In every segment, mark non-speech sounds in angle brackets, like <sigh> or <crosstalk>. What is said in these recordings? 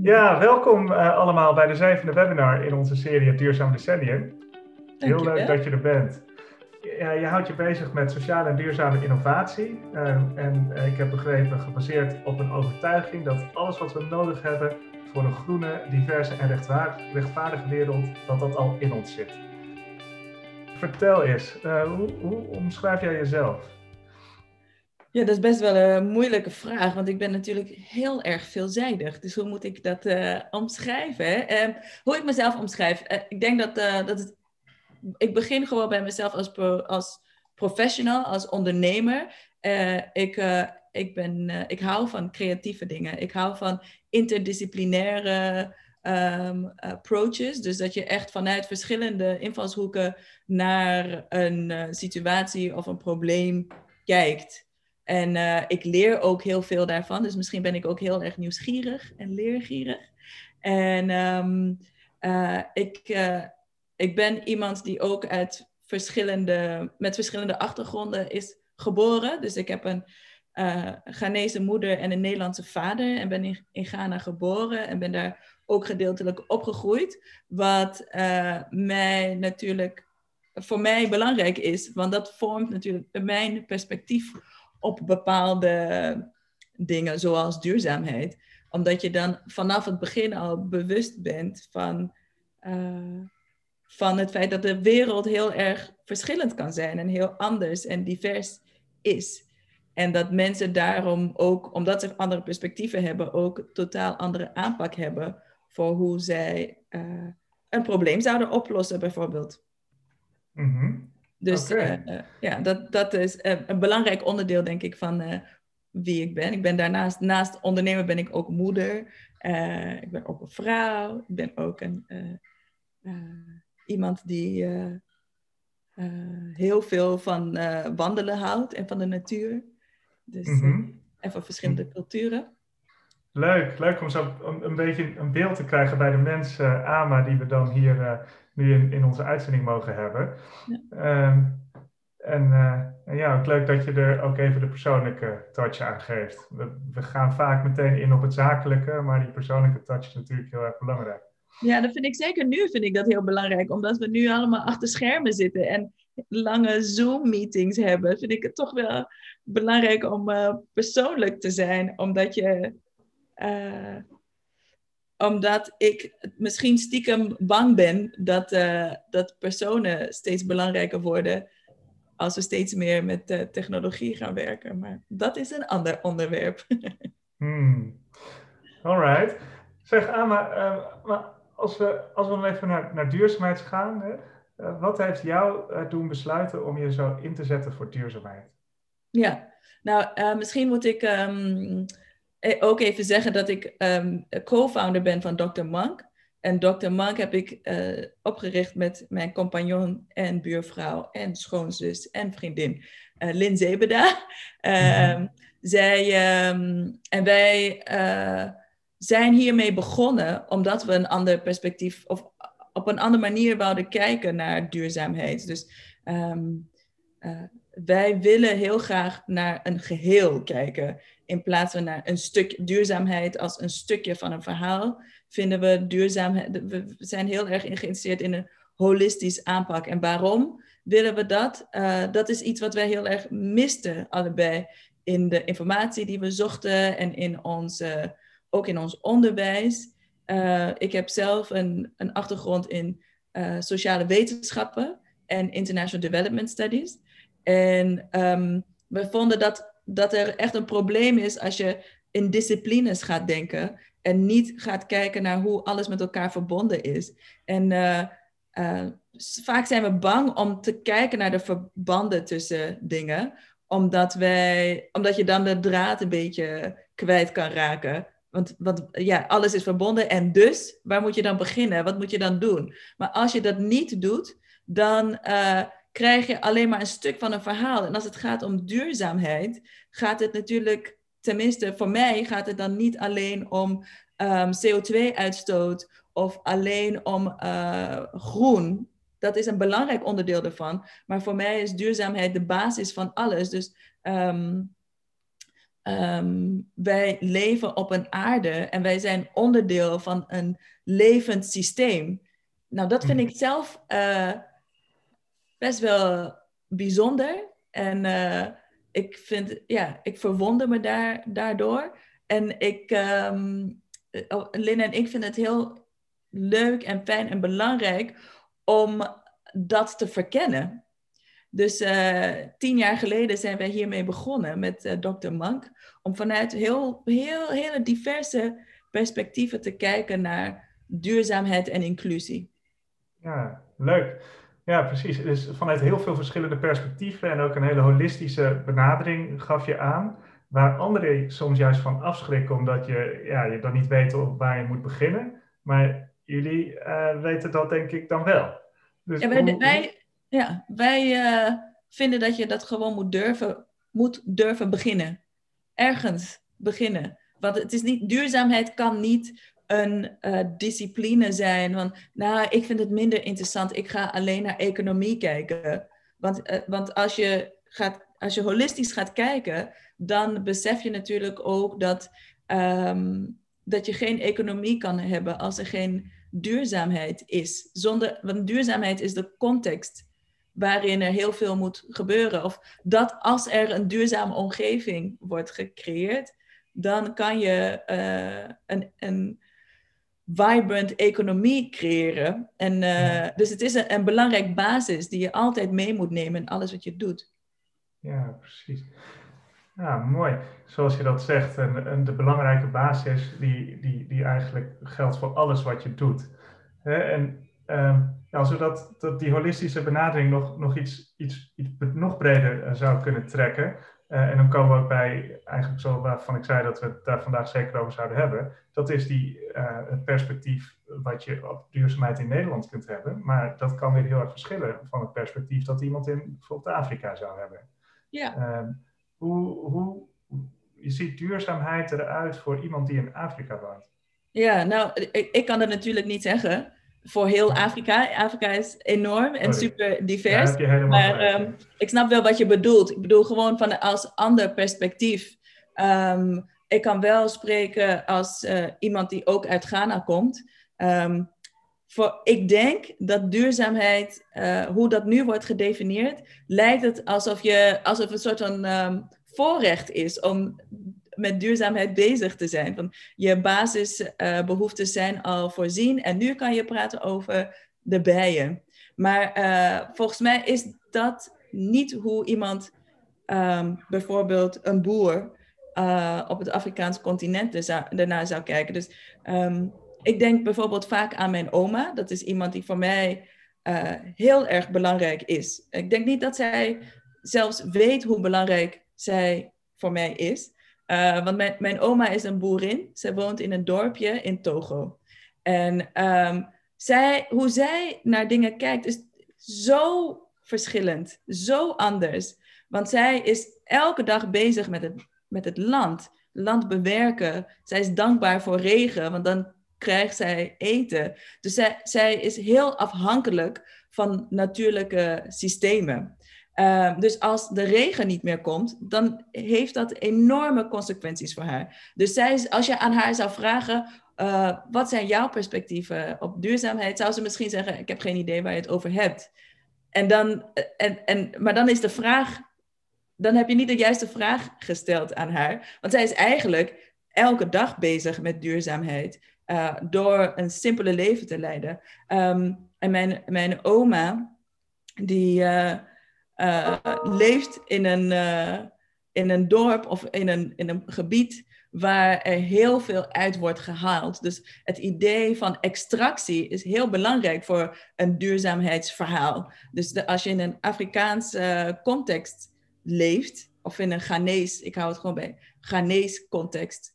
Ja, welkom uh, allemaal bij de zevende webinar in onze serie Het Duurzaam Decennium. Heel leuk dat je er bent. Ja, je houdt je bezig met sociale en duurzame innovatie. Uh, en uh, ik heb begrepen, gebaseerd op een overtuiging dat alles wat we nodig hebben voor een groene, diverse en rechtvaardige wereld, dat dat al in ons zit. Vertel eens, hoe, hoe omschrijf jij jezelf? Ja, dat is best wel een moeilijke vraag, want ik ben natuurlijk heel erg veelzijdig. Dus hoe moet ik dat uh, omschrijven? Uh, hoe ik mezelf omschrijf? Uh, ik denk dat, eh, dat het. Ik begin gewoon bij mezelf als, als professional, als ondernemer. ik, ik, ben, ik hou van creatieve dingen. Ik hou van interdisciplinaire um, approaches. Dus dat je echt vanuit verschillende invalshoeken naar een situatie of een probleem kijkt. En uh, ik leer ook heel veel daarvan. Dus misschien ben ik ook heel erg nieuwsgierig en leergierig. En um, uh, ik, uh, ik ben iemand die ook uit verschillende, met verschillende achtergronden is geboren. Dus ik heb een Ghanese moeder en een Nederlandse vader. En ben in, in Ghana geboren en ben daar ook gedeeltelijk opgegroeid. Wat mij natuurlijk voor mij belangrijk is. Want dat vormt natuurlijk mijn perspectief op bepaalde dingen, zoals duurzaamheid. Omdat je dan vanaf het begin al bewust bent van, uh, van het feit dat de wereld heel erg verschillend kan zijn en heel anders en divers is. En dat mensen daarom ook, omdat ze andere perspectieven hebben, ook totaal andere aanpak hebben voor hoe zij uh, een probleem zouden oplossen, bijvoorbeeld. -hmm. Dus okay. uh, ja, dat, dat is uh, een belangrijk onderdeel, denk ik, van uh, wie ik ben. Ik ben daarnaast, naast ondernemer ben ik ook moeder. ik ben ook een vrouw. Ik ben ook een, iemand die heel veel van wandelen houdt en van de natuur. Dus, mm -hmm. en van verschillende culturen. Leuk, leuk om zo een, een beetje een beeld te krijgen bij de mensen, AMA, die we dan hier nu in, in onze uitzending mogen hebben. Ja. Um, en, uh, en, ja, ook leuk dat je er ook even de persoonlijke touch aan geeft. We, we, gaan vaak meteen in op het zakelijke, maar die persoonlijke touch is natuurlijk heel erg belangrijk. Ja, dat vind ik zeker nu vind ik dat heel belangrijk, omdat we nu allemaal achter schermen zitten en lange Zoom-meetings hebben. Vind ik het toch wel belangrijk om uh, persoonlijk te zijn, omdat je uh, omdat ik misschien stiekem bang ben dat, uh, dat personen steeds belangrijker worden als we steeds meer met uh, technologie gaan werken. Maar dat is een ander onderwerp. <laughs> hmm. Alright. Zeg Ama, uh, maar als we, als we dan even naar, naar duurzaamheid gaan, hè, wat heeft jou doen besluiten om je zo in te zetten voor duurzaamheid? Ja, nou misschien moet ik. Um, eh, ook even zeggen dat ik um, co-founder ben van Dr. Monk. En Dr. Monk heb ik uh, opgericht met mijn compagnon en buurvrouw en schoonzus en vriendin uh, Lynn Zebeda. Mm Zij um, en wij zijn hiermee begonnen omdat we een ander perspectief of op een andere manier wouden kijken naar duurzaamheid. Dus wij willen heel graag naar een geheel kijken. In plaats van naar een stuk duurzaamheid als een stukje van een verhaal, vinden we duurzaamheid. We zijn heel erg geïnteresseerd in een holistisch aanpak. En waarom willen we dat? Uh, dat is iets wat wij heel erg misten, allebei, in de informatie die we zochten en in ons, uh, ook in ons onderwijs. Uh, ik heb zelf een, een achtergrond in sociale wetenschappen en international development studies. En um, we vonden dat, dat er echt een probleem is als je in disciplines gaat denken en niet gaat kijken naar hoe alles met elkaar verbonden is. En uh, uh, vaak zijn we bang om te kijken naar de verbanden tussen dingen, omdat, wij, omdat je dan de draad een beetje kwijt kan raken. Want, want ja, alles is verbonden en dus, waar moet je dan beginnen? Wat moet je dan doen? Maar als je dat niet doet, dan uh, krijg je alleen maar een stuk van een verhaal. En als het gaat om duurzaamheid, gaat het natuurlijk, tenminste voor mij, gaat het dan niet alleen om um, ehm, CO2-uitstoot of alleen om uh, groen. Dat is een belangrijk onderdeel ervan. Maar voor mij is duurzaamheid de basis van alles. Dus um, ehm, wij leven op een aarde en wij zijn onderdeel van een levend systeem. Nou, dat vind mhm. ik zelf uh, best wel bijzonder. En uh, ik vind, ja, ik verwonder me daar, daardoor. En ik, um, Lynn en ik vinden het heel leuk en fijn en belangrijk om dat te verkennen. Dus uh, tien jaar geleden zijn wij hiermee begonnen met Dr. Mank. Om vanuit heel, heel, hele diverse perspectieven te kijken naar duurzaamheid en inclusie. Ja, leuk. Ja, precies. Dus vanuit heel veel verschillende perspectieven en ook een hele holistische benadering gaf je aan. Waar anderen soms juist van afschrikken omdat je, ja, je dan niet weet waar je moet beginnen. Maar jullie uh, weten dat denk ik dan wel. Dus ja, wij, wij, ja, wij uh, vinden dat je dat gewoon moet durven, moet durven beginnen. Ergens beginnen. Want het is niet, duurzaamheid kan niet een uh, discipline zijn van, nou, ik vind het minder interessant, ik ga alleen naar economie kijken. Want, uh, want als, je gaat, als je holistisch gaat kijken, dan besef je natuurlijk ook dat, um, dat je geen economie kan hebben als er geen duurzaamheid is. Zonder, want duurzaamheid is de context waarin er heel veel moet gebeuren. Of dat als er een duurzame omgeving wordt gecreëerd, dan kan je uh, een, een vibrant economie creëren. En, uh, Dus het is een, een belangrijk basis die je altijd mee moet nemen in alles wat je doet. Ja, precies. Ja, mooi. Zoals je dat zegt, en, en de belangrijke basis die, die, die eigenlijk geldt voor alles wat je doet. En uh, als we dat, dat, die holistische benadering nog, nog iets, iets, iets nog breder uh, zou kunnen trekken, uh, en dan komen we ook bij eigenlijk zo waarvan ik zei dat we het daar vandaag zeker over zouden hebben. Dat is die, uh, het perspectief wat je op duurzaamheid in Nederland kunt hebben. Maar dat kan weer heel erg verschillen van het perspectief dat iemand in bijvoorbeeld Afrika zou hebben. Ja. Uh, hoe, hoe je ziet duurzaamheid eruit voor iemand die in Afrika woont? Ja, nou, ik, ik kan dat natuurlijk niet zeggen voor heel Afrika. Afrika is enorm en super divers. maar um, ik snap wel wat je bedoelt. Ik bedoel gewoon van als ander perspectief. Um, ik kan wel spreken als uh, iemand die ook uit Ghana komt. Um, voor, ik denk dat duurzaamheid, uh, hoe dat nu wordt gedefinieerd, lijkt het alsof, je, alsof het een soort van voorrecht is om met duurzaamheid bezig te zijn. Van je basisbehoeften zijn al voorzien en nu kan je praten over de bijen. Maar uh, volgens mij is dat niet hoe iemand, um, bijvoorbeeld een boer uh, op het Afrikaanse continent daarnaar zou kijken. Dus um, ik denk bijvoorbeeld vaak aan mijn oma. Dat is iemand die voor mij heel erg belangrijk is. Ik denk niet dat zij zelfs weet hoe belangrijk zij voor mij is. Uh, want mijn, mijn oma is een boerin. Zij woont in een dorpje in Togo. En um, zij, hoe zij naar dingen kijkt is zo verschillend, zo anders. Want zij is elke dag bezig met het, met het land, land bewerken. Zij is dankbaar voor regen, want dan krijgt zij eten. Dus zij, zij is heel afhankelijk van natuurlijke systemen. Uh, dus als de regen niet meer komt, dan heeft dat enorme consequenties voor haar. Dus zij, als je aan haar zou vragen, uh, wat zijn jouw perspectieven op duurzaamheid, zou ze misschien zeggen, ik heb geen idee waar je het over hebt. En dan, en, en, maar dan is de vraag, dan heb je niet de juiste vraag gesteld aan haar. Want zij is eigenlijk elke dag bezig met duurzaamheid, uh, door een simpele leven te leiden. Um, en mijn, mijn oma, die uh, leeft in een, uh, in een dorp of in een, in een gebied waar er heel veel uit wordt gehaald. Dus het idee van extractie is heel belangrijk voor een duurzaamheidsverhaal. Dus als je in een Afrikaanse uh, context leeft, of in een Ghanese, ik hou het gewoon bij Ghanese context,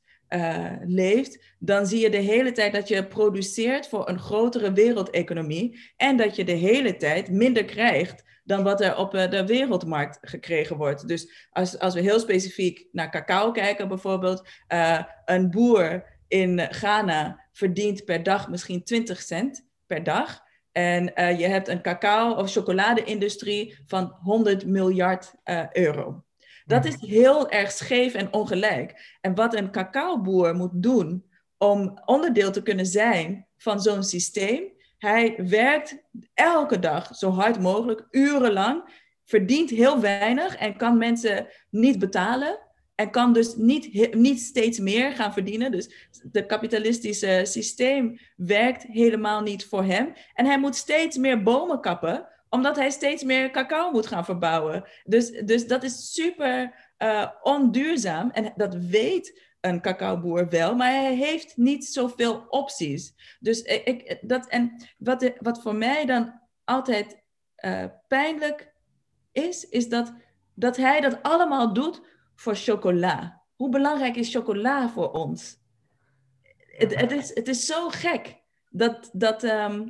leeft, dan zie je de hele tijd dat je produceert voor een grotere wereldeconomie en dat je de hele tijd minder krijgt dan wat er op eh, de wereldmarkt gekregen wordt. Dus als, als we heel specifiek naar cacao kijken bijvoorbeeld, uh, een boer in Ghana verdient per dag misschien 20 cent per dag. En uh, je hebt een cacao- of chocolade-industrie van 100 miljard euro. Dat is heel erg scheef en ongelijk. En wat een cacaoboer moet doen om onderdeel te kunnen zijn van zo'n systeem. Hij werkt elke dag zo hard mogelijk, urenlang, verdient heel weinig en kan mensen niet betalen. En kan dus niet, niet steeds meer gaan verdienen. Dus het kapitalistische systeem werkt helemaal niet voor hem. En hij moet steeds meer bomen kappen, omdat hij steeds meer cacao moet gaan verbouwen. Dus, dus dat is super uh, onduurzaam. En dat weet een cacaoboer wel, maar hij heeft niet zoveel opties. Dus ik, dat, en wat, wat voor mij dan altijd uh, pijnlijk is, is dat, dat hij dat allemaal doet voor chocola. Hoe belangrijk is chocola voor ons? Het, het, is, het is zo gek. Dat, dat, ehm,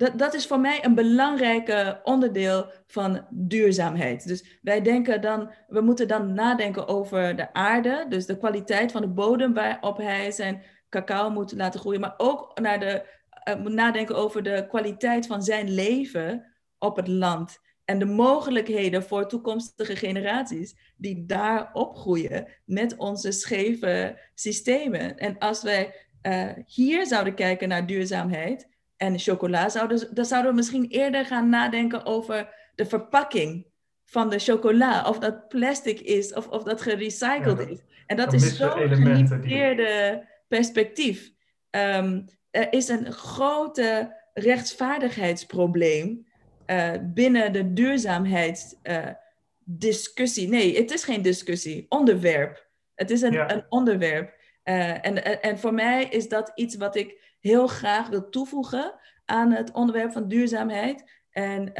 dat, dat is voor mij een belangrijk onderdeel van duurzaamheid. Dus wij denken dan, we moeten dan nadenken over de aarde, dus de kwaliteit van de bodem waarop hij zijn cacao moet laten groeien, maar ook naar de, uh, nadenken over de kwaliteit van zijn leven op het land en de mogelijkheden voor toekomstige generaties die daar opgroeien met onze scheve systemen. En als wij uh, hier zouden kijken naar duurzaamheid en chocola, zouden, dan zouden we misschien eerder gaan nadenken over de verpakking van de chocola. Of dat plastic is of, of dat gerecycled is. En dat is zo'n gelimiteerde perspectief. Um, er is een grote rechtvaardigheidsprobleem uh, binnen de duurzaamheidsdiscussie. Uh, nee, het is geen discussie, onderwerp. Het is een, ja. een onderwerp. Uh, en, en voor mij is dat iets wat ik heel graag wil toevoegen aan het onderwerp van duurzaamheid. En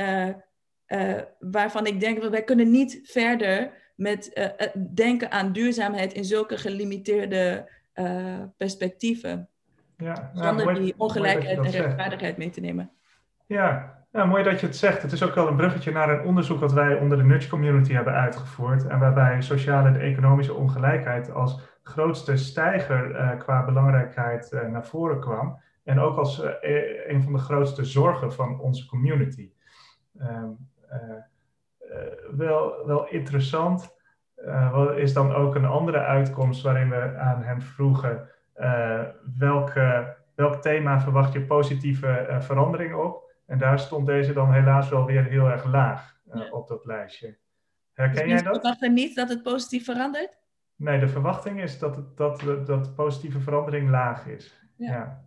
waarvan ik denk, wij kunnen niet verder met denken aan duurzaamheid in zulke gelimiteerde perspectieven. Ja, nou, zonder mooi, die ongelijkheid en rechtvaardigheid mee te nemen. Ja, ja, mooi dat je het zegt. Het is ook wel een bruggetje naar een onderzoek wat wij onder de Nudge Community hebben uitgevoerd. En waarbij sociale en economische ongelijkheid als grootste stijger uh, qua belangrijkheid uh, naar voren kwam. En ook als uh, een van de grootste zorgen van onze community. Ehm, wel, wel interessant is dan ook een andere uitkomst waarin we aan hen vroegen welke, welk thema verwacht je positieve verandering op. En daar stond deze dan helaas wel weer heel erg laag op dat lijstje. Herken dus jij dat? verwachten niet dat het positief verandert? Nee, de verwachting is dat, het, dat, dat positieve verandering laag is. Ja. ja.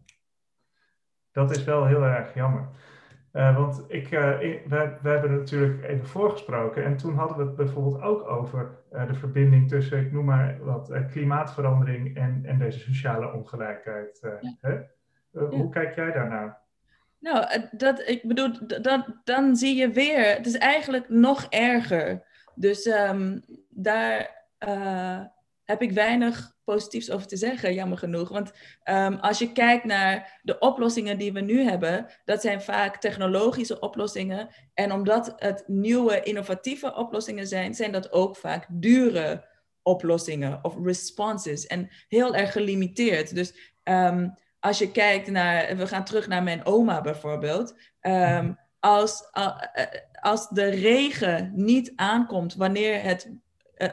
Dat is wel heel erg jammer. Uh, want ik, uh, we, we, hebben natuurlijk even voorgesproken en toen hadden we het bijvoorbeeld ook over uh, de verbinding tussen, ik noem maar wat, klimaatverandering en, en deze sociale ongelijkheid. Ja. Hè? Hoe kijk jij daarnaar? Nou, eh, dat, ik bedoel, dat, dan zie je weer, het is eigenlijk nog erger. Dus um, daar uh, heb ik weinig positiefs over te zeggen, jammer genoeg. Want um, als je kijkt naar de oplossingen die we nu hebben, dat zijn vaak technologische oplossingen. En omdat het nieuwe, innovatieve oplossingen zijn, zijn dat ook vaak dure oplossingen of responses. En heel erg gelimiteerd. Dus um, als je kijkt naar, we gaan terug naar mijn oma bijvoorbeeld. Ehm, als, eh, als de regen niet aankomt wanneer, het, eh,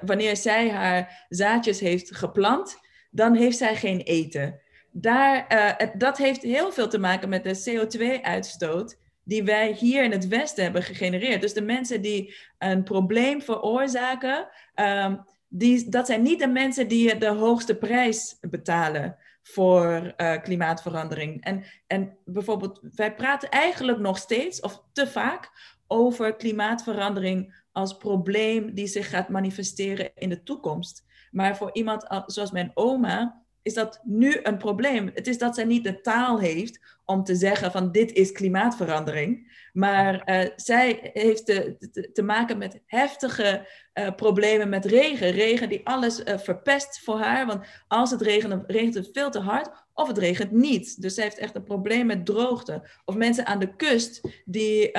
wanneer zij haar zaadjes heeft geplant, dan heeft zij geen eten. Daar, uh, dat heeft heel veel te maken met de CO2-uitstoot die wij hier in het Westen hebben gegenereerd. Dus de mensen die een probleem veroorzaken, um, die, dat zijn niet de mensen die de hoogste prijs betalen voor uh, klimaatverandering. En, en bijvoorbeeld, wij praten eigenlijk nog steeds, of te vaak, over klimaatverandering als probleem die zich gaat manifesteren in de toekomst. Maar voor iemand zoals mijn oma is dat nu een probleem. Het is dat zij niet de taal heeft om te zeggen van dit is klimaatverandering. Maar uh, zij heeft te, te, maken met heftige uh, problemen met regen. Regen die alles uh, verpest voor haar. Want als het regent, regent het veel te hard of het regent niet. Dus zij heeft echt een probleem met droogte. Of mensen aan de kust die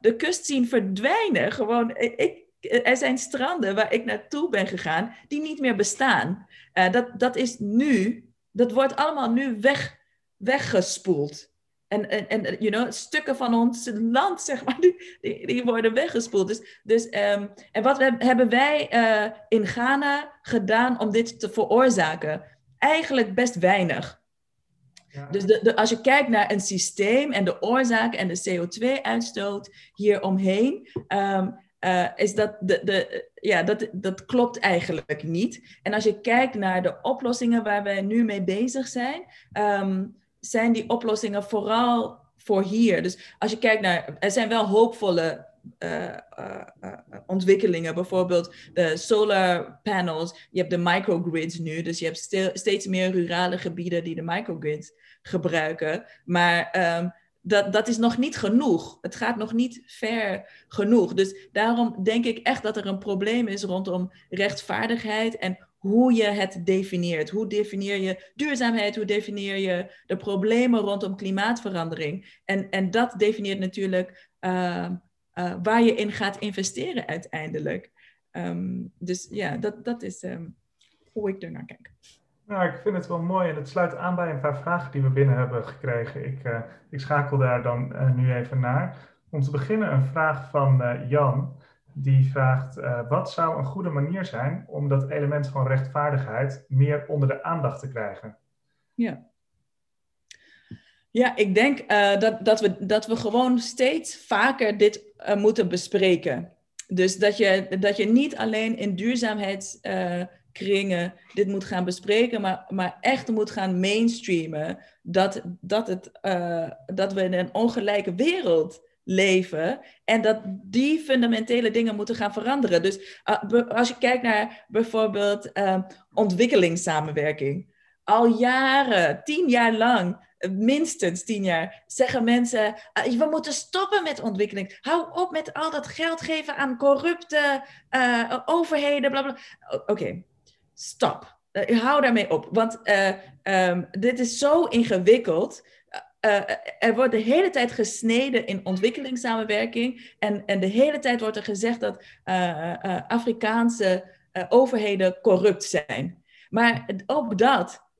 de kust zien verdwijnen. Gewoon, ik, er zijn stranden waar ik naartoe ben gegaan die niet meer bestaan. dat, dat is nu, dat wordt allemaal nu weg, weggespoeld. en, en, en you know, stukken van ons land, <laughs> zeg maar, die, die, worden weggespoeld. Dus, dus, um, en wat we, hebben wij in Ghana gedaan om dit te veroorzaken? Eigenlijk best weinig. Dus de, als je kijkt naar een systeem en de oorzaak en de CO2-uitstoot hieromheen, um, uh, is dat, de, de, ja, dat, dat klopt eigenlijk niet. En als je kijkt naar de oplossingen waar wij nu mee bezig zijn, um, zijn die oplossingen vooral voor hier. Dus als je kijkt naar, er zijn wel hoopvolle uh, uh, ontwikkelingen. Bijvoorbeeld de solar panels. Je hebt de microgrids nu. Dus je hebt steeds meer rurale gebieden die de microgrids gebruiken. Maar um, dat, dat is nog niet genoeg. Het gaat nog niet ver genoeg. Dus daarom denk ik echt dat er een probleem is rondom rechtvaardigheid en hoe je het definieert. Hoe definieer je duurzaamheid? Hoe definieer je de problemen rondom klimaatverandering? En, en dat definieert natuurlijk uh, uh, waar je in gaat investeren uiteindelijk. Um, dus ja, dat, dat is hoe ik er naar kijk. Nou, ik vind het wel mooi en het sluit aan bij een paar vragen die we binnen hebben gekregen. Ik, uh, ik schakel daar dan nu even naar. Om te beginnen een vraag van Jan die vraagt: wat zou een goede manier zijn om dat element van rechtvaardigheid meer onder de aandacht te krijgen? Ja. Ja, ik denk dat, dat, we, dat we gewoon steeds vaker dit moeten bespreken. Dus dat je, dat je niet alleen in duurzaamheidskringen dit moet gaan bespreken, maar, maar echt moet gaan mainstreamen dat, dat, het, dat we in een ongelijke wereld leven en dat die fundamentele dingen moeten gaan veranderen. Dus uh, als je kijkt naar bijvoorbeeld uh, ontwikkelingssamenwerking. Al jaren, tien jaar lang, minstens tien jaar, zeggen mensen: uh, we moeten stoppen met ontwikkeling. Hou op met al dat geld geven aan corrupte uh, overheden. Oké. Stop. Uh, hou daarmee op. Want um, dit is zo ingewikkeld. Uh, er wordt de hele tijd gesneden in ontwikkelingssamenwerking. En, en de hele tijd wordt er gezegd dat Afrikaanse overheden corrupt zijn. Maar ook dat,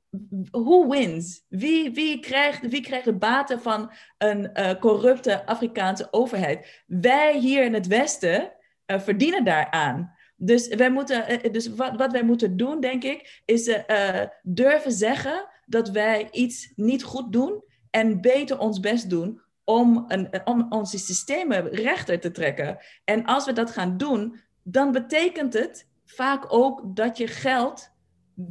who wins? Wie, wie, krijgt, wie krijgt de baten van een corrupte Afrikaanse overheid? Wij hier in het Westen verdienen daaraan. Dus, wij moeten, dus wat, wat wij moeten doen, denk ik, is durven zeggen dat wij iets niet goed doen en beter ons best doen om, een, om onze systemen rechter te trekken. En als we dat gaan doen, dan betekent het vaak ook dat je geld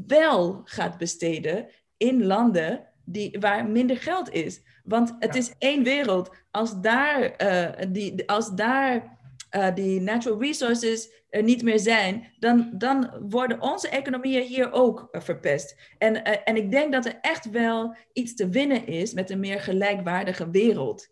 wel gaat besteden in landen die, waar minder geld is. Want het is één wereld. Als daar, uh, die, als daar uh, die natural resources er niet meer zijn, dan, dan worden onze economieën hier ook uh, verpest. En, uh, en ik denk dat er echt wel iets te winnen is met een meer gelijkwaardige wereld.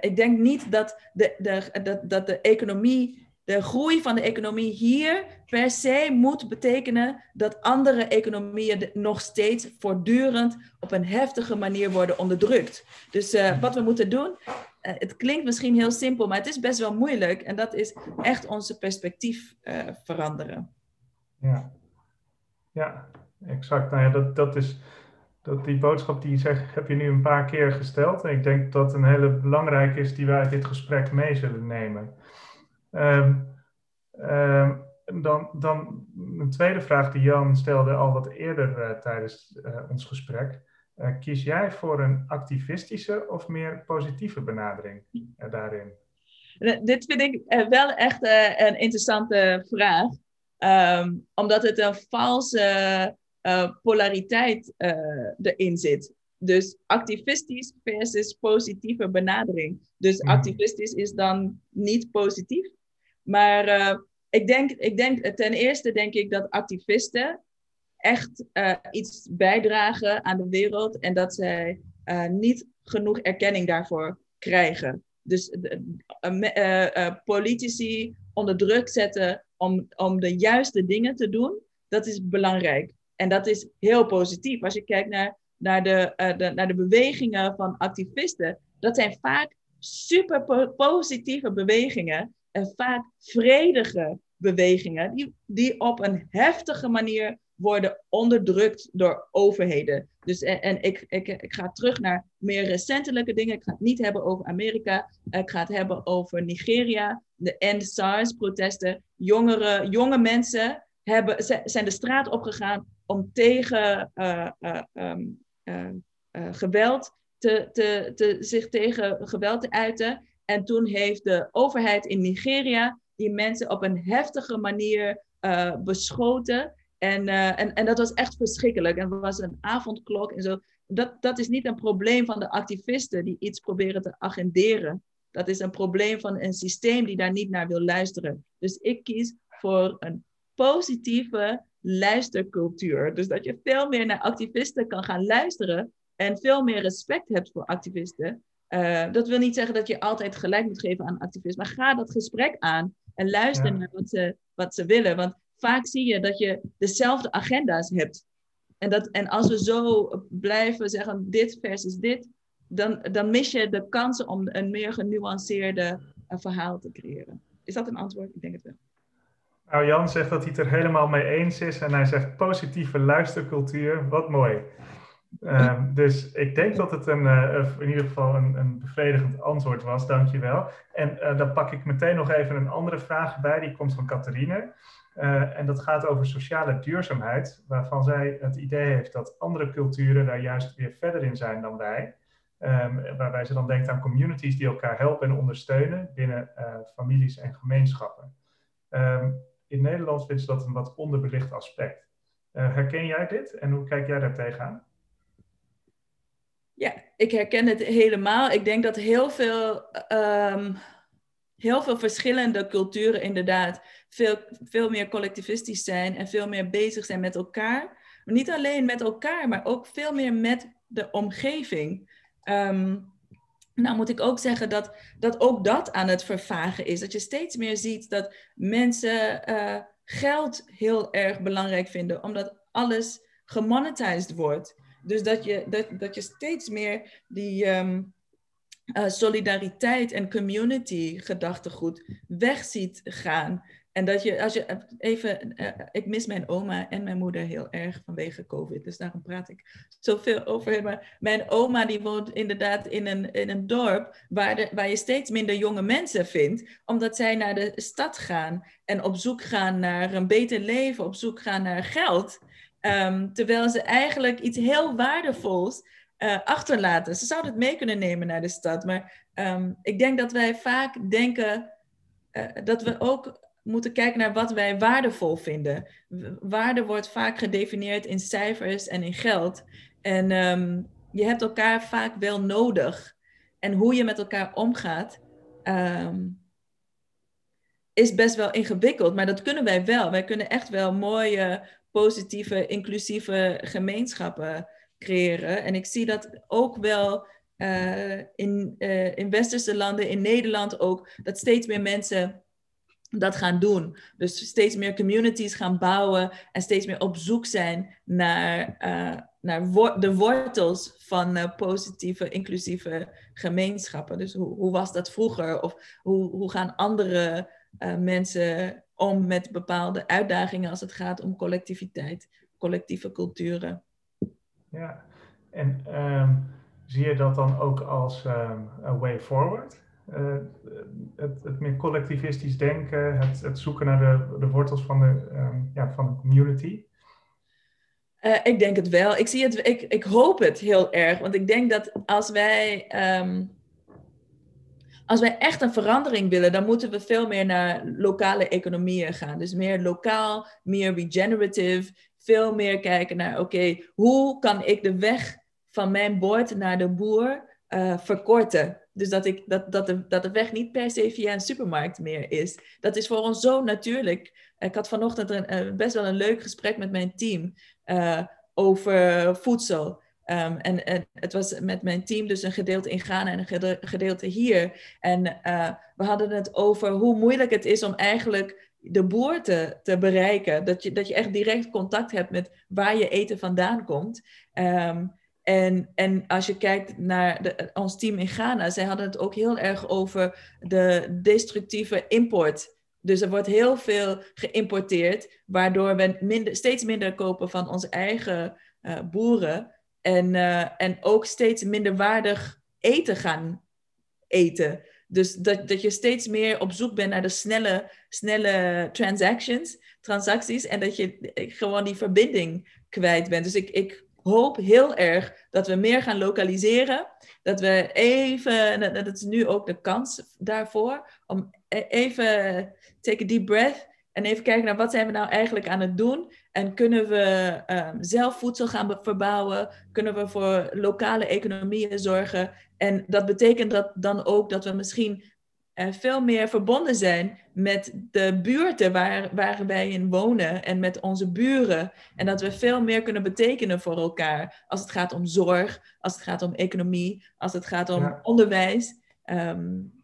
ik denk niet dat de, de, dat, dat de economie, de groei van de economie hier per se moet betekenen dat andere economieën nog steeds voortdurend op een heftige manier worden onderdrukt. Dus wat we moeten doen, eh, het klinkt misschien heel simpel, maar het is best wel moeilijk. En dat is echt onze perspectief uh, veranderen. Ja, ja exact. Nou ja, dat, dat is, dat die boodschap die je zegt, heb je nu een paar keer gesteld. En ik denk dat een hele belangrijke is die wij uit dit gesprek mee zullen nemen. Um, um, dan, dan een tweede vraag die Jan stelde al wat eerder uh, tijdens ons gesprek. Uh, kies jij voor een activistische of meer positieve benadering uh, daarin? Dit vind ik wel echt een interessante vraag. Um, omdat het een valse polariteit erin zit. Dus activistisch versus positieve benadering. Dus mm. activistisch is dan niet positief. Maar ik, denk, ik denk, ten eerste denk ik dat activisten echt uh, iets bijdragen aan de wereld en dat zij uh, niet genoeg erkenning daarvoor krijgen. Dus uh, politici onder druk zetten om, om de juiste dingen te doen, dat is belangrijk. En dat is heel positief. Als je kijkt naar, naar, de, naar de bewegingen van activisten, dat zijn vaak super po positieve bewegingen en vaak vredige bewegingen die, die op een heftige manier worden onderdrukt door overheden. Dus, en, ik, ik, ik ga terug naar meer recentelijke dingen. Ik ga het niet hebben over Amerika. Ik ga het hebben over Nigeria, de End SARS-protesten. Jongere, jonge mensen hebben, zijn de straat opgegaan om tegen uh, uh, um, uh, geweld te, te, te, zich tegen geweld te uiten. En toen heeft de overheid in Nigeria die mensen op een heftige manier beschoten. En, uh, en, en dat was echt verschrikkelijk. En er was een avondklok en zo. Dat, dat is niet een probleem van de activisten die iets proberen te agenderen. Dat is een probleem van een systeem die daar niet naar wil luisteren. Dus ik kies voor een positieve luistercultuur. Dus dat je veel meer naar activisten kan gaan luisteren en veel meer respect hebt voor activisten. Uh, dat wil niet zeggen dat je altijd gelijk moet geven aan activisten, maar ga dat gesprek aan en luister naar wat ze, wat ze willen. Want vaak zie je dat je dezelfde agenda's hebt. En, dat, en als we zo blijven zeggen dit versus dit, dan, dan mis je de kansen om een meer genuanceerde uh, verhaal te creëren. Is dat een antwoord? Ik denk het wel. Nou, Jan zegt dat hij het er helemaal mee eens is en hij zegt positieve luistercultuur. Wat mooi. Um, dus ik denk dat het een, uh, in ieder geval een, een bevredigend antwoord was, dankjewel. En uh, dan pak ik meteen nog even een andere vraag bij, die komt van Catharine. Uh, en dat gaat over sociale duurzaamheid, waarvan zij het idee heeft dat andere culturen daar juist weer verder in zijn dan wij. Um, waarbij ze dan denkt aan communities die elkaar helpen en ondersteunen binnen families en gemeenschappen. Um, in Nederland vindt ze dat een wat onderbelicht aspect. herken jij dit en hoe kijk jij daar tegenaan? Ja, ik herken het helemaal. Ik denk dat heel veel, um, heel veel verschillende culturen inderdaad veel, veel meer collectivistisch zijn en veel meer bezig zijn met elkaar. Maar niet alleen met elkaar, maar ook veel meer met de omgeving. Um, nou moet ik ook zeggen dat, dat ook dat aan het vervagen is. Dat je steeds meer ziet dat mensen uh, geld heel erg belangrijk vinden, omdat alles gemonetized wordt. Dus dat je, dat, dat je steeds meer die um, uh, solidariteit en community gedachtegoed weg ziet gaan. En dat je, als je even, uh, ik mis mijn oma en mijn moeder heel erg vanwege COVID, dus daarom praat ik zoveel over Maar mijn oma die woont inderdaad in een, in een dorp waar, de, waar je steeds minder jonge mensen vindt, omdat zij naar de stad gaan en op zoek gaan naar een beter leven, op zoek gaan naar geld. Um, terwijl ze eigenlijk iets heel waardevols uh, achterlaten. Ze zouden het mee kunnen nemen naar de stad. Maar um, ik denk dat wij vaak denken uh, dat we ook moeten kijken naar wat wij waardevol vinden. Waarde wordt vaak gedefinieerd in cijfers en in geld. En um, je hebt elkaar vaak wel nodig. En hoe je met elkaar omgaat, is best wel ingewikkeld. Maar dat kunnen wij wel. Wij kunnen echt wel mooie positieve, inclusieve gemeenschappen creëren. En ik zie dat ook wel uh, in, uh, westerse landen, in Nederland ook, dat steeds meer mensen dat gaan doen. Dus steeds meer communities gaan bouwen en steeds meer op zoek zijn naar, uh, naar de wortels van positieve, inclusieve gemeenschappen. Dus hoe, hoe was dat vroeger? Of hoe, hoe gaan andere mensen om met bepaalde uitdagingen als het gaat om collectiviteit, collectieve culturen. Ja, en um, zie je dat dan ook als um, way forward? Uh, het, het, meer collectivistisch denken, het, het zoeken naar de, de wortels van de, um, ja, van de community? Uh, ik denk het wel. Ik, zie het, ik, ik hoop het heel erg. Want ik denk dat als wij als wij echt een verandering willen, dan moeten we veel meer naar lokale economieën gaan. Dus meer lokaal, meer regenerative, veel meer kijken naar, oké, hoe kan ik de weg van mijn bord naar de boer uh, verkorten? Dus dat, ik, dat, dat, de, dat de weg niet per se via een supermarkt meer is. Dat is voor ons zo natuurlijk. Ik had vanochtend een, best wel een leuk gesprek met mijn team uh, over voedsel. Um, en, en, het was met mijn team dus een gedeelte in Ghana en een gedeelte hier. En uh, we hadden het over hoe moeilijk het is om eigenlijk de boer te, bereiken. Dat je, dat je echt direct contact hebt met waar je eten vandaan komt. Um, en, en als je kijkt naar de, ons team in Ghana, zij hadden het ook heel erg over de destructieve import Dus er wordt heel veel geïmporteerd, waardoor we steeds minder kopen van onze eigen uh, boeren. En, uh, en ook steeds minder waardig eten gaan eten. Dus dat, dat je steeds meer op zoek bent naar de snelle, snelle transactions, transacties. En dat je gewoon die verbinding kwijt bent. Dus ik, ik hoop heel erg dat we meer gaan lokaliseren. Dat we even, dat is nu ook de kans daarvoor, om e-, even take a deep breath en even kijken naar wat zijn we nou eigenlijk aan het doen. En kunnen we um, zelf voedsel gaan verbouwen? Kunnen we voor lokale economieën zorgen? En dat betekent dat dan ook dat we misschien uh, veel meer verbonden zijn met de buurten waar, waar wij in wonen en met onze buren. En dat we veel meer kunnen betekenen voor elkaar als het gaat om zorg, als het gaat om economie, als het gaat om onderwijs. Um,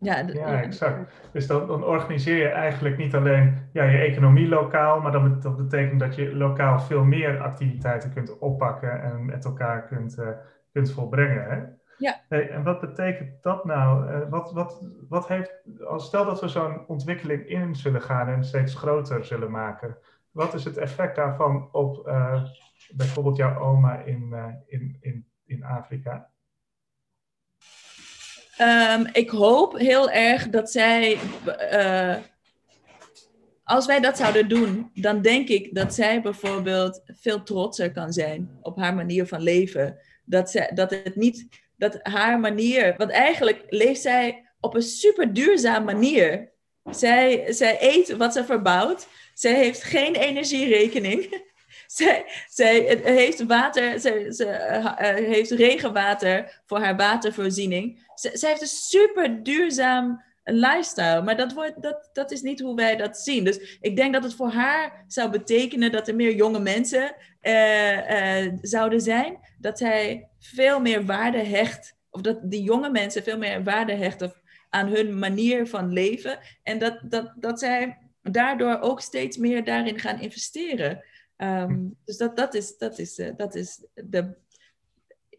ja, ja, exact. Dus dan, dan, organiseer je eigenlijk niet alleen ja, je economie lokaal, maar dat, dat betekent dat je lokaal veel meer activiteiten kunt oppakken en met elkaar kunt, uh, kunt volbrengen. Hè? Ja. Hey, en wat betekent dat nou? Uh, wat, wat, wat heeft, als stel dat we zo'n ontwikkeling in zullen gaan en steeds groter zullen maken, wat is het effect daarvan op uh, bijvoorbeeld jouw oma in, in, in, in Afrika? Um, ik hoop heel erg dat zij. Uh, als wij dat zouden doen, dan denk ik dat zij bijvoorbeeld veel trotser kan zijn op haar manier van leven. Dat, zij, dat het niet. Dat haar manier. Want eigenlijk leeft zij op een super duurzame manier. Zij, zij eet wat ze verbouwt. Zij heeft geen energierekening. <laughs> <laughs> zij, heeft water, ze, ze uh, heeft regenwater voor haar watervoorziening. Ze, zij heeft een super duurzaam lifestyle, maar dat, wordt, dat, dat is niet hoe wij dat zien. Dus ik denk dat het voor haar zou betekenen dat er meer jonge mensen uh, zouden zijn, dat zij veel meer waarde hecht, of dat die jonge mensen veel meer waarde hechten aan hun manier van leven en dat, dat, dat zij daardoor ook steeds meer daarin gaan investeren. Um, dus dat, dat, is, dat, is, uh, dat is de,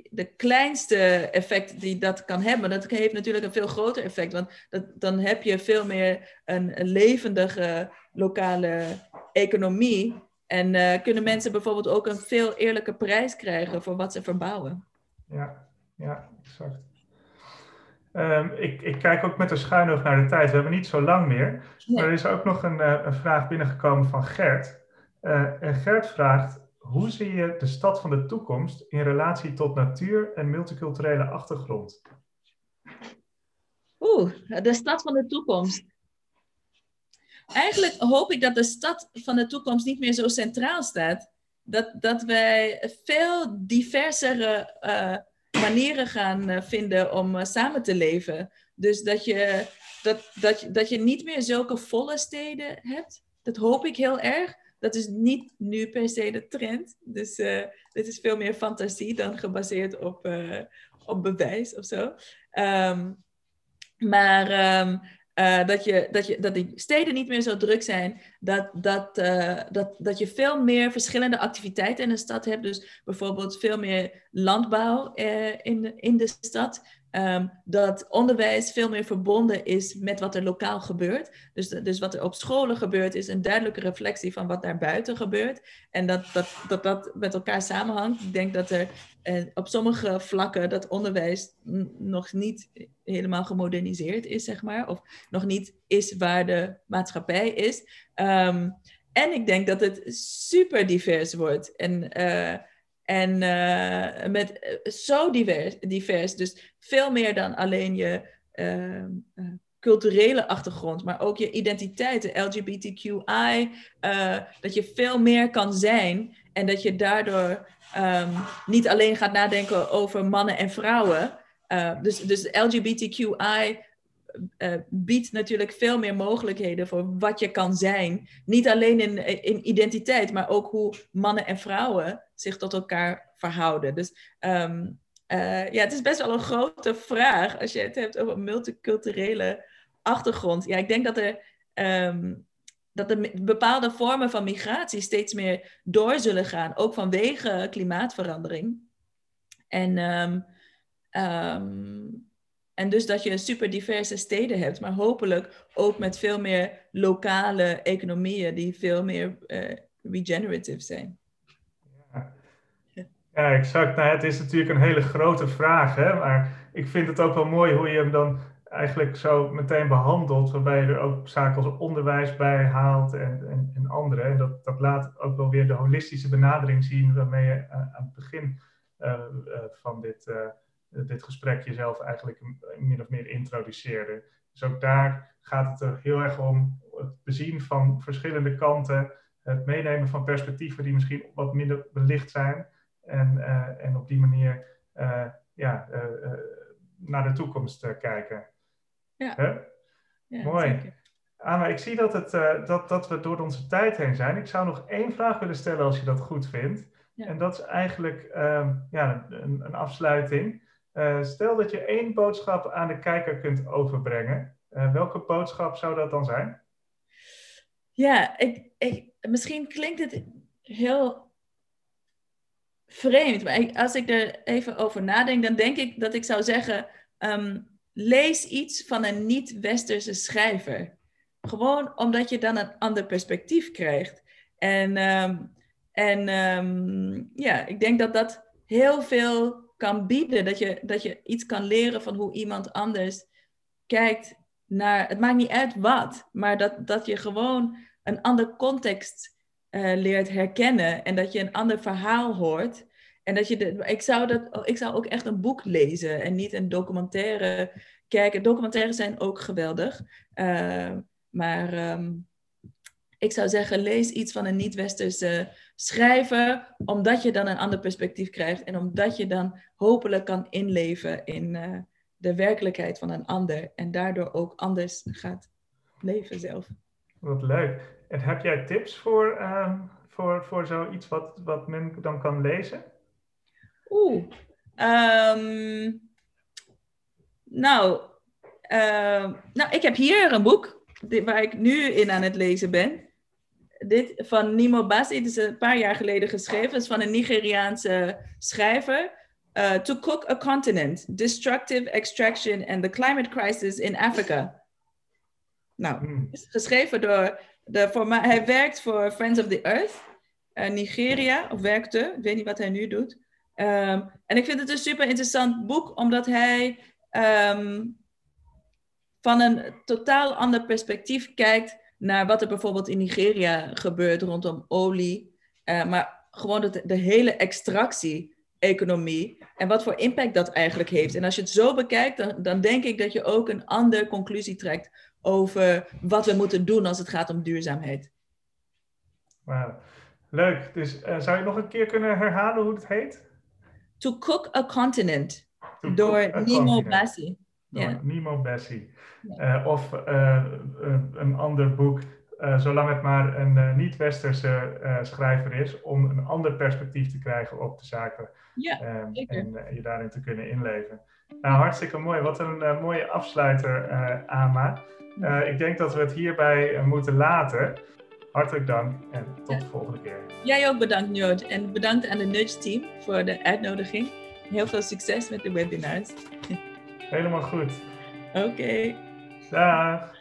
de kleinste effect die dat kan hebben. Dat heeft natuurlijk een veel groter effect, want dat, dan heb je veel meer een, een levendige lokale economie. En uh, kunnen mensen bijvoorbeeld ook een veel eerlijke prijs krijgen voor wat ze verbouwen. Ja, ja, exact. Um, ik, ik, kijk ook met een schuin over naar de tijd. We hebben niet zo lang meer. Maar er is ook nog een, uh, een vraag binnengekomen van Gert. Uh, en Gert vraagt, hoe zie je de stad van de toekomst in relatie tot natuur en multiculturele achtergrond? Oeh, de stad van de toekomst. Eigenlijk hoop ik dat de stad van de toekomst niet meer zo centraal staat. Dat, dat wij veel diversere uh, manieren gaan uh, vinden om samen te leven. Dus dat je, dat, dat, dat je niet meer zulke volle steden hebt. Dat hoop ik heel erg dat is niet nu per se de trend. Dus uh, dit is veel meer fantasie dan gebaseerd op, uh, op bewijs of zo. Um, maar um, dat, je, dat, je, dat die steden niet meer zo druk zijn. Dat, dat, dat, dat je veel meer verschillende activiteiten in de stad hebt. Dus bijvoorbeeld veel meer landbouw in, in de stad. Um, dat onderwijs veel meer verbonden is met wat er lokaal gebeurt. Dus, dus wat er op scholen gebeurt, is een duidelijke reflectie van wat daar buiten gebeurt. En dat dat, dat, dat met elkaar samenhangt. Ik denk dat er eh, op sommige vlakken dat onderwijs nog niet helemaal gemoderniseerd is, zeg maar. Of nog niet is waar de maatschappij is. Um, en ik denk dat het super divers wordt. En uh, en uh, met uh, zo divers, divers, dus veel meer dan alleen je uh, culturele achtergrond, maar ook je identiteit, de LGBTQI, dat je veel meer kan zijn en dat je daardoor um, niet alleen gaat nadenken over mannen en vrouwen. dus, dus LGBTQI uh, biedt natuurlijk veel meer mogelijkheden voor wat je kan zijn. Niet alleen in, in identiteit, maar ook hoe mannen en vrouwen zich tot elkaar verhouden. Dus um, ja, het is best wel een grote vraag als je het hebt over multiculturele achtergrond. Ja, ik denk dat er, um, dat er bepaalde vormen van migratie steeds meer door zullen gaan, ook vanwege klimaatverandering. En um, En dus dat je super diverse steden hebt, maar hopelijk ook met veel meer lokale economieën die veel meer uh, regenerative zijn. Ja. exact. Nou, het is natuurlijk een hele grote vraag, hè? maar ik vind het ook wel mooi hoe je hem dan eigenlijk zo meteen behandelt, waarbij je er ook zaken als onderwijs bij haalt en, en, en andere. En dat, dat laat ook wel weer de holistische benadering zien waarmee je uh, aan het begin uh, van dit, dit gesprek jezelf eigenlijk min of meer introduceerde. Dus ook daar gaat het er heel erg om het bezien van verschillende kanten, het meenemen van perspectieven die misschien wat minder belicht zijn en, en op die manier ja, naar de toekomst kijken. Ja. Mooi. Zeker. ik zie dat, het, dat, dat we door onze tijd heen zijn. Ik zou nog één vraag willen stellen als je dat goed vindt. En dat is eigenlijk uh, ja, een, een afsluiting. Uh, stel dat je één boodschap aan de kijker kunt overbrengen. Uh, welke boodschap zou dat dan zijn? Ja, ik, ik, misschien klinkt het heel vreemd. Maar als ik er even over nadenk, dan denk ik dat ik zou zeggen... Um, lees iets van een niet-westerse schrijver. Gewoon omdat je dan een ander perspectief krijgt. En, ehm, en ehm, ja, ik denk dat dat heel veel kan bieden. Dat je, dat je iets kan leren van hoe iemand anders kijkt naar. Het maakt niet uit wat, maar dat, dat je gewoon een ander context uh, leert herkennen. En dat je een ander verhaal hoort. En dat je de, ik, zou dat, ik zou ook echt een boek lezen en niet een documentaire kijken. Documentaires zijn ook geweldig. Uh, maar um, ik zou zeggen, lees iets van een niet-westerse schrijver, omdat je dan een ander perspectief krijgt en omdat je dan hopelijk kan inleven in uh, de werkelijkheid van een ander en daardoor ook anders gaat leven zelf. Wat leuk. En heb jij tips voor, uh, voor, voor zoiets wat, wat men dan kan lezen? Oeh. Um, nou, uh, nou, ik heb hier een boek waar ik nu in aan het lezen ben. Dit van Nimo Basi, het is een paar jaar geleden geschreven. Het is van een Nigeriaanse schrijver. Uh, to Cook a Continent, Destructive Extraction and the Climate Crisis in Africa. Nou, hmm. is geschreven door de forma hij werkt voor Friends of the Earth, uh, Nigeria, of werkte, ik weet niet wat hij nu doet. Um, en ik vind het een super interessant boek, omdat hij um, van een totaal ander perspectief kijkt naar wat er bijvoorbeeld in Nigeria gebeurt rondom olie, uh, maar gewoon de, de hele extractie-economie en wat voor impact dat eigenlijk heeft. En als je het zo bekijkt, dan, dan denk ik dat je ook een andere conclusie trekt over wat we moeten doen als het gaat om duurzaamheid. Wauw, leuk. Dus uh, zou je nog een keer kunnen herhalen hoe het heet? To Cook a Continent, door Nemo Bassi. Ja. Nemo Bassi. Uh, of uh, een ander boek, zolang het maar een niet-westerse schrijver is, om een ander perspectief te krijgen op de zaken. Ja, en je daarin te kunnen inleven. Nou, hartstikke mooi. Wat een mooie afsluiter, Ama. ik denk dat we het hierbij moeten laten. Hartelijk dank en tot de volgende keer. Jij ook bedankt, Njord. En bedankt aan de Nudge Team voor de uitnodiging. Heel veel succes met de webinars. <laughs> Helemaal goed. Oké. Dag.